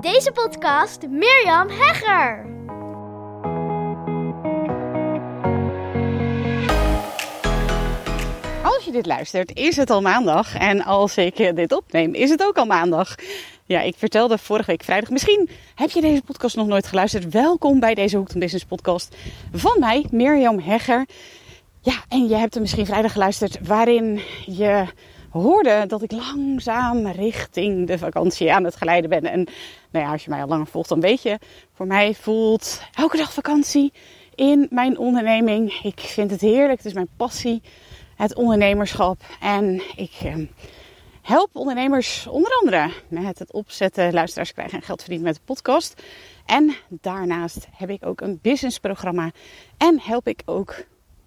Deze podcast Mirjam Hegger. Als je dit luistert, is het al maandag. En als ik eh, dit opneem, is het ook al maandag. Ja, ik vertelde vorige week vrijdag. Misschien heb je deze podcast nog nooit geluisterd. Welkom bij deze Hoek Business podcast van mij, Mirjam Hegger. Ja, en je hebt er misschien vrijdag geluisterd waarin je hoorde dat ik langzaam richting de vakantie aan het geleiden ben. En nou ja, als je mij al langer volgt, dan weet je, voor mij voelt elke dag vakantie in mijn onderneming. Ik vind het heerlijk, het is mijn passie, het ondernemerschap. En ik eh, help ondernemers onder andere met het opzetten, luisteraars krijgen en geld verdienen met de podcast. En daarnaast heb ik ook een businessprogramma en help ik ook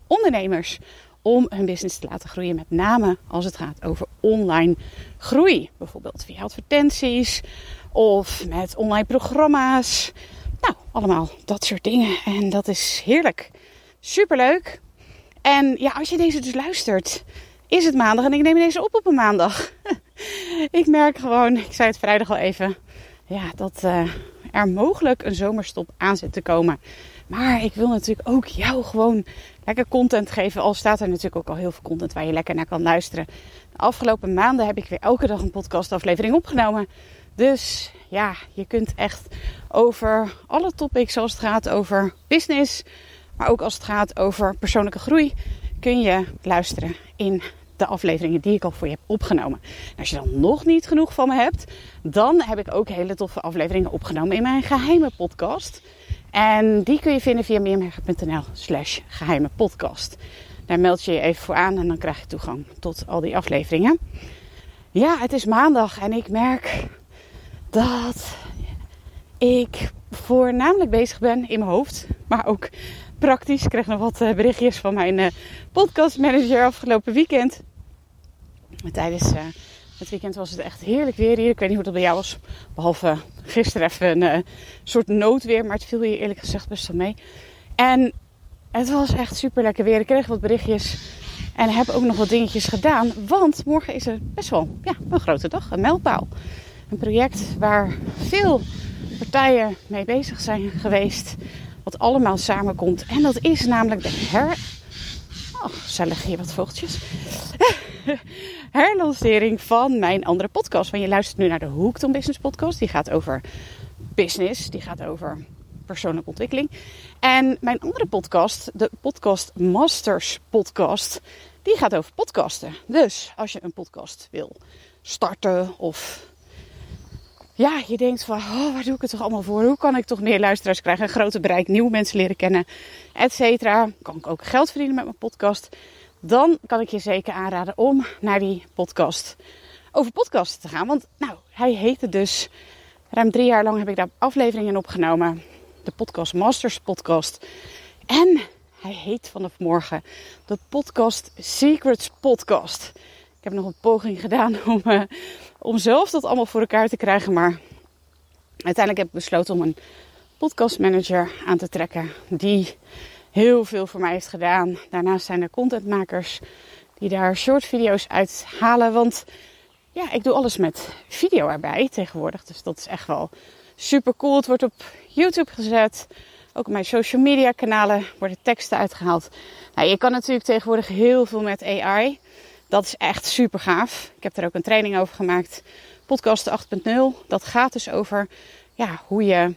ondernemers om hun business te laten groeien. Met name als het gaat over online groei. Bijvoorbeeld via advertenties of met online programma's. Nou, allemaal dat soort dingen. En dat is heerlijk. Superleuk. En ja, als je deze dus luistert, is het maandag en ik neem deze op op een maandag. ik merk gewoon, ik zei het vrijdag al even, ja, dat uh, er mogelijk een zomerstop aan zit te komen. Maar ik wil natuurlijk ook jou gewoon lekker content geven. Al staat er natuurlijk ook al heel veel content waar je lekker naar kan luisteren. De afgelopen maanden heb ik weer elke dag een podcastaflevering opgenomen. Dus ja, je kunt echt over alle topics zoals het gaat over business. Maar ook als het gaat over persoonlijke groei. Kun je luisteren in de afleveringen die ik al voor je heb opgenomen. En als je dan nog niet genoeg van me hebt, dan heb ik ook hele toffe afleveringen opgenomen in mijn geheime podcast. En die kun je vinden via meermerken.nl slash geheime podcast. Daar meld je je even voor aan en dan krijg je toegang tot al die afleveringen. Ja, het is maandag en ik merk dat ik voornamelijk bezig ben in mijn hoofd. Maar ook praktisch. Ik kreeg nog wat eh, berichtjes van mijn eh, podcastmanager afgelopen weekend. Tijdens uh, het weekend was het echt heerlijk weer hier. Ik weet niet hoe dat bij jou was. Behalve gisteren even een uh, soort noodweer. Maar het viel hier eerlijk gezegd best wel mee. En het was echt super lekker weer. Ik kreeg wat berichtjes. En heb ook nog wat dingetjes gedaan. Want morgen is er best wel ja, een grote dag. Een mijlpaal. Een project waar veel partijen mee bezig zijn geweest. Wat allemaal samenkomt. En dat is namelijk de her... Oh, gezellig hier wat vogeltjes. herlancering van mijn andere podcast. Want je luistert nu naar de Hooked on Business podcast. Die gaat over business. Die gaat over persoonlijke ontwikkeling. En mijn andere podcast, de Podcast Masters podcast, die gaat over podcasten. Dus als je een podcast wil starten of ja, je denkt van, oh, waar doe ik het toch allemaal voor? Hoe kan ik toch meer luisteraars krijgen, een groter bereik, nieuwe mensen leren kennen, et cetera. Kan ik ook geld verdienen met mijn podcast? Dan kan ik je zeker aanraden om naar die podcast over podcasten te gaan. Want nou, hij heette dus, ruim drie jaar lang heb ik daar afleveringen opgenomen. De Podcast Masters podcast. En hij heet vanaf morgen de Podcast Secrets Podcast. Ik heb nog een poging gedaan om, uh, om zelf dat allemaal voor elkaar te krijgen. Maar uiteindelijk heb ik besloten om een podcastmanager aan te trekken. Die heel veel voor mij heeft gedaan. Daarnaast zijn er contentmakers die daar short video's uit halen. Want ja, ik doe alles met video erbij tegenwoordig. Dus dat is echt wel super cool. Het wordt op YouTube gezet. Ook op mijn social media kanalen worden teksten uitgehaald. Nou, je kan natuurlijk tegenwoordig heel veel met AI. Dat is echt super gaaf. Ik heb er ook een training over gemaakt. Podcast 8.0. Dat gaat dus over ja, hoe je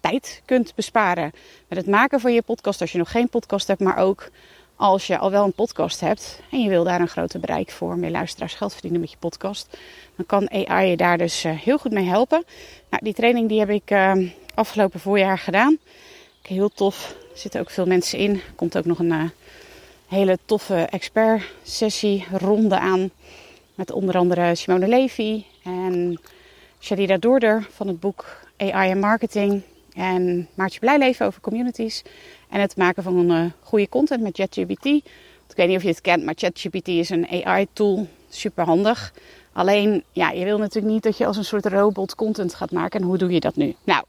tijd kunt besparen met het maken van je podcast als je nog geen podcast hebt, maar ook als je al wel een podcast hebt en je wil daar een groter bereik voor, meer luisteraars geld verdienen met je podcast, dan kan AI je daar dus eh, heel goed mee helpen. Nou, die training die heb ik uh, afgelopen voorjaar gedaan. Heel tof. Er zitten ook veel mensen in. Er komt ook nog een uh, hele toffe expert sessie ronde aan. Met onder andere Simone Levy en Sharida Doorder van het boek AI en Marketing. En Maartje Blijleven over communities. En het maken van een uh, goede content met ChatGPT. Ik weet niet of je het kent, maar ChatGPT is een AI-tool. Super handig. Alleen, ja, je wil natuurlijk niet dat je als een soort robot content gaat maken. En hoe doe je dat nu? Nou,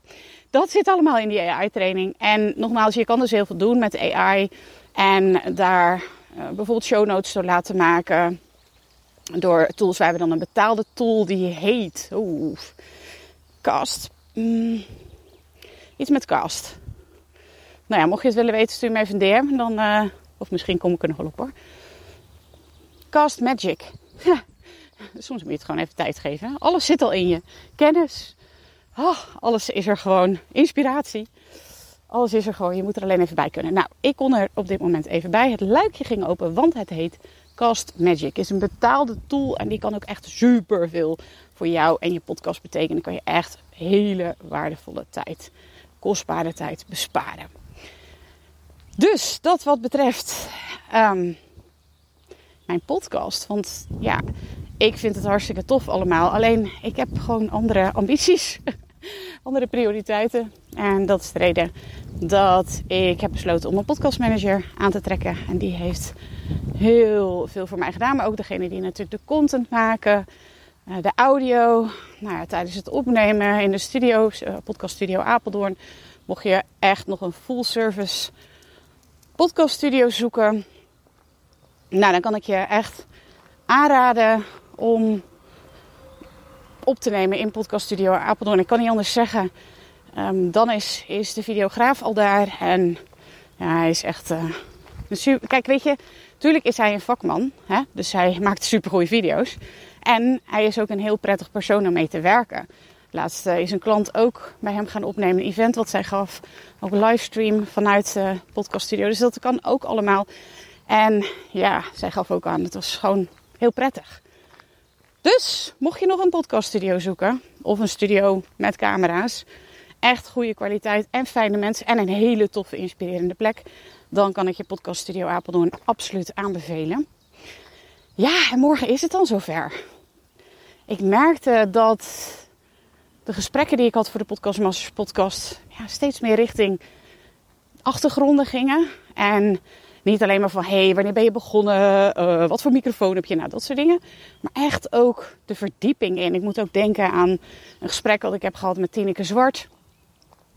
dat zit allemaal in die AI-training. En nogmaals, je kan dus heel veel doen met AI. En daar uh, bijvoorbeeld show notes door laten maken. Door tools. We hebben dan een betaalde tool die heet... Oeh, Cast mm, iets met cast. Nou ja, mocht je het willen weten, stuur me even een DM. Dan, uh, of misschien kom ik er nog op hoor. Cast Magic. Soms moet je het gewoon even tijd geven. Alles zit al in je. Kennis. Oh, alles is er gewoon. Inspiratie. Alles is er gewoon. Je moet er alleen even bij kunnen. Nou, ik kon er op dit moment even bij. Het luikje ging open, want het heet Cast Magic. is een betaalde tool en die kan ook echt super veel voor jou en je podcast betekenen. Dan kan je echt hele waardevolle tijd, kostbare tijd besparen. Dus dat wat betreft um, mijn podcast. Want ja, ik vind het hartstikke tof allemaal. Alleen ik heb gewoon andere ambities. andere prioriteiten. En dat is de reden dat ik heb besloten om een podcastmanager aan te trekken. En die heeft heel veel voor mij gedaan. Maar ook degene die natuurlijk de content maken. Eh, de audio. Nou tijdens het opnemen in de studio, uh, podcast studio Apeldoorn. Mocht je echt nog een full service podcast studio zoeken. Nou, dan kan ik je echt aanraden om op te nemen in Podcast Studio Apeldoorn. Ik kan niet anders zeggen. Um, dan is, is de videograaf al daar. En ja, hij is echt. Uh, super... Kijk, weet je, natuurlijk is hij een vakman. Hè? Dus hij maakt super goede video's. En hij is ook een heel prettig persoon om mee te werken. Laatst uh, is een klant ook bij hem gaan opnemen. Een event wat zij gaf. Ook livestream vanuit de podcast studio. Dus dat kan ook allemaal. En ja, zij gaf ook aan, het was gewoon heel prettig. Dus, mocht je nog een podcaststudio zoeken, of een studio met camera's, echt goede kwaliteit en fijne mensen en een hele toffe, inspirerende plek, dan kan ik je podcaststudio Apeldoorn absoluut aanbevelen. Ja, en morgen is het dan zover. Ik merkte dat de gesprekken die ik had voor de Podcast Masters podcast ja, steeds meer richting achtergronden gingen. En niet alleen maar van, hé, hey, wanneer ben je begonnen? Uh, wat voor microfoon heb je? Nou, dat soort dingen. Maar echt ook de verdieping in. Ik moet ook denken aan een gesprek dat ik heb gehad met Tineke Zwart.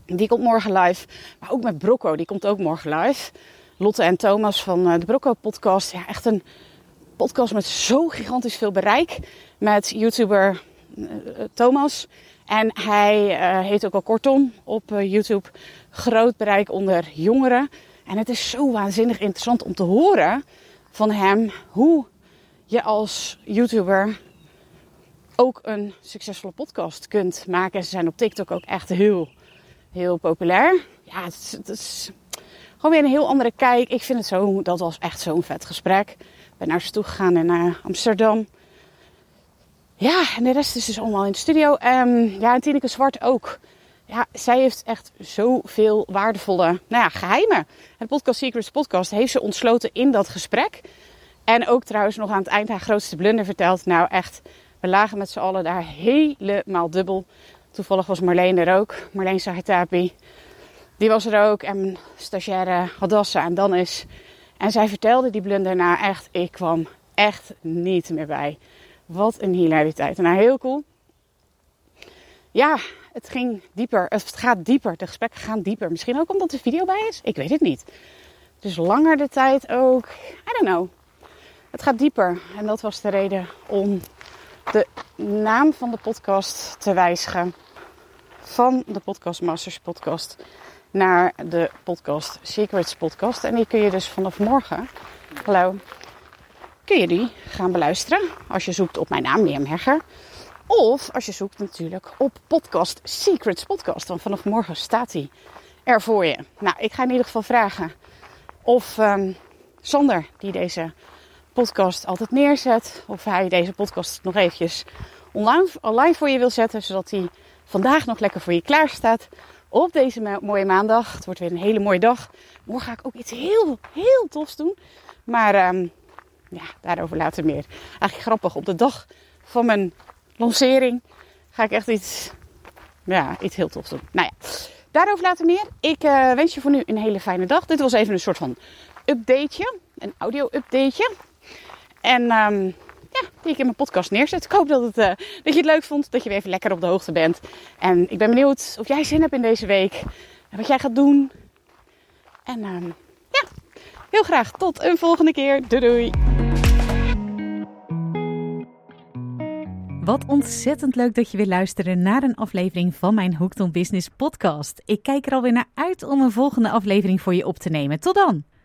Die komt morgen live. Maar ook met Brocco, die komt ook morgen live. Lotte en Thomas van eh, de Brocco podcast. Ja, echt een podcast met zo gigantisch veel bereik. Met YouTuber uh, Thomas. En hij uh, heet ook al kortom op YouTube. Groot bereik onder jongeren. En het is zo waanzinnig interessant om te horen van hem hoe je als YouTuber ook een succesvolle podcast kunt maken. Ze zijn op TikTok ook echt heel, heel populair. Ja, het is, het is gewoon weer een heel andere kijk. Ik vind het zo, dat was echt zo'n vet gesprek. Ben naar ze toe gegaan in uh, Amsterdam. Ja, en de rest is dus allemaal in de studio. Um, ja, en Tineke Zwart ook ja, zij heeft echt zoveel waardevolle nou ja, geheimen. Het Podcast Secrets podcast heeft ze ontsloten in dat gesprek. En ook trouwens nog aan het eind haar grootste blunder verteld. Nou echt, we lagen met z'n allen daar helemaal dubbel. Toevallig was Marleen er ook. Marleen Sahitapi. Die was er ook. En stagiaire Hadassa en dan is. En zij vertelde die blunder nou echt. Ik kwam echt niet meer bij. Wat een hilariteit. Nou, heel cool. Ja, het ging dieper. Het gaat dieper. De gesprekken gaan dieper. Misschien ook omdat er video bij is. Ik weet het niet. Dus langer de tijd ook. I don't know. Het gaat dieper. En dat was de reden om de naam van de podcast te wijzigen. Van de Podcast Masters podcast naar de podcast Secrets podcast. En die kun je dus vanaf morgen, hallo, kun je die gaan beluisteren. Als je zoekt op mijn naam, Mirjam Hegger. Of als je zoekt natuurlijk op podcast Secrets Podcast. Want vanaf morgen staat hij er voor je. Nou, ik ga in ieder geval vragen of um, Sander, die deze podcast altijd neerzet, of hij deze podcast nog eventjes online, online voor je wil zetten. Zodat hij vandaag nog lekker voor je klaar staat. Op deze mooie maandag. Het wordt weer een hele mooie dag. Morgen ga ik ook iets heel, heel tofs doen. Maar um, ja, daarover later meer. Eigenlijk grappig. Op de dag van mijn lancering ga ik echt iets, ja, iets heel tofs doen. Nou ja, daarover later meer. Ik uh, wens je voor nu een hele fijne dag. Dit was even een soort van updateje, een audio-updateje. En um, ja, die ik in mijn podcast neerzet. Ik hoop dat, het, uh, dat je het leuk vond, dat je weer even lekker op de hoogte bent. En ik ben benieuwd of jij zin hebt in deze week. En wat jij gaat doen. En um, ja, heel graag tot een volgende keer. Doei doei! Wat ontzettend leuk dat je weer luistert naar een aflevering van mijn Hooked on Business podcast. Ik kijk er alweer naar uit om een volgende aflevering voor je op te nemen. Tot dan!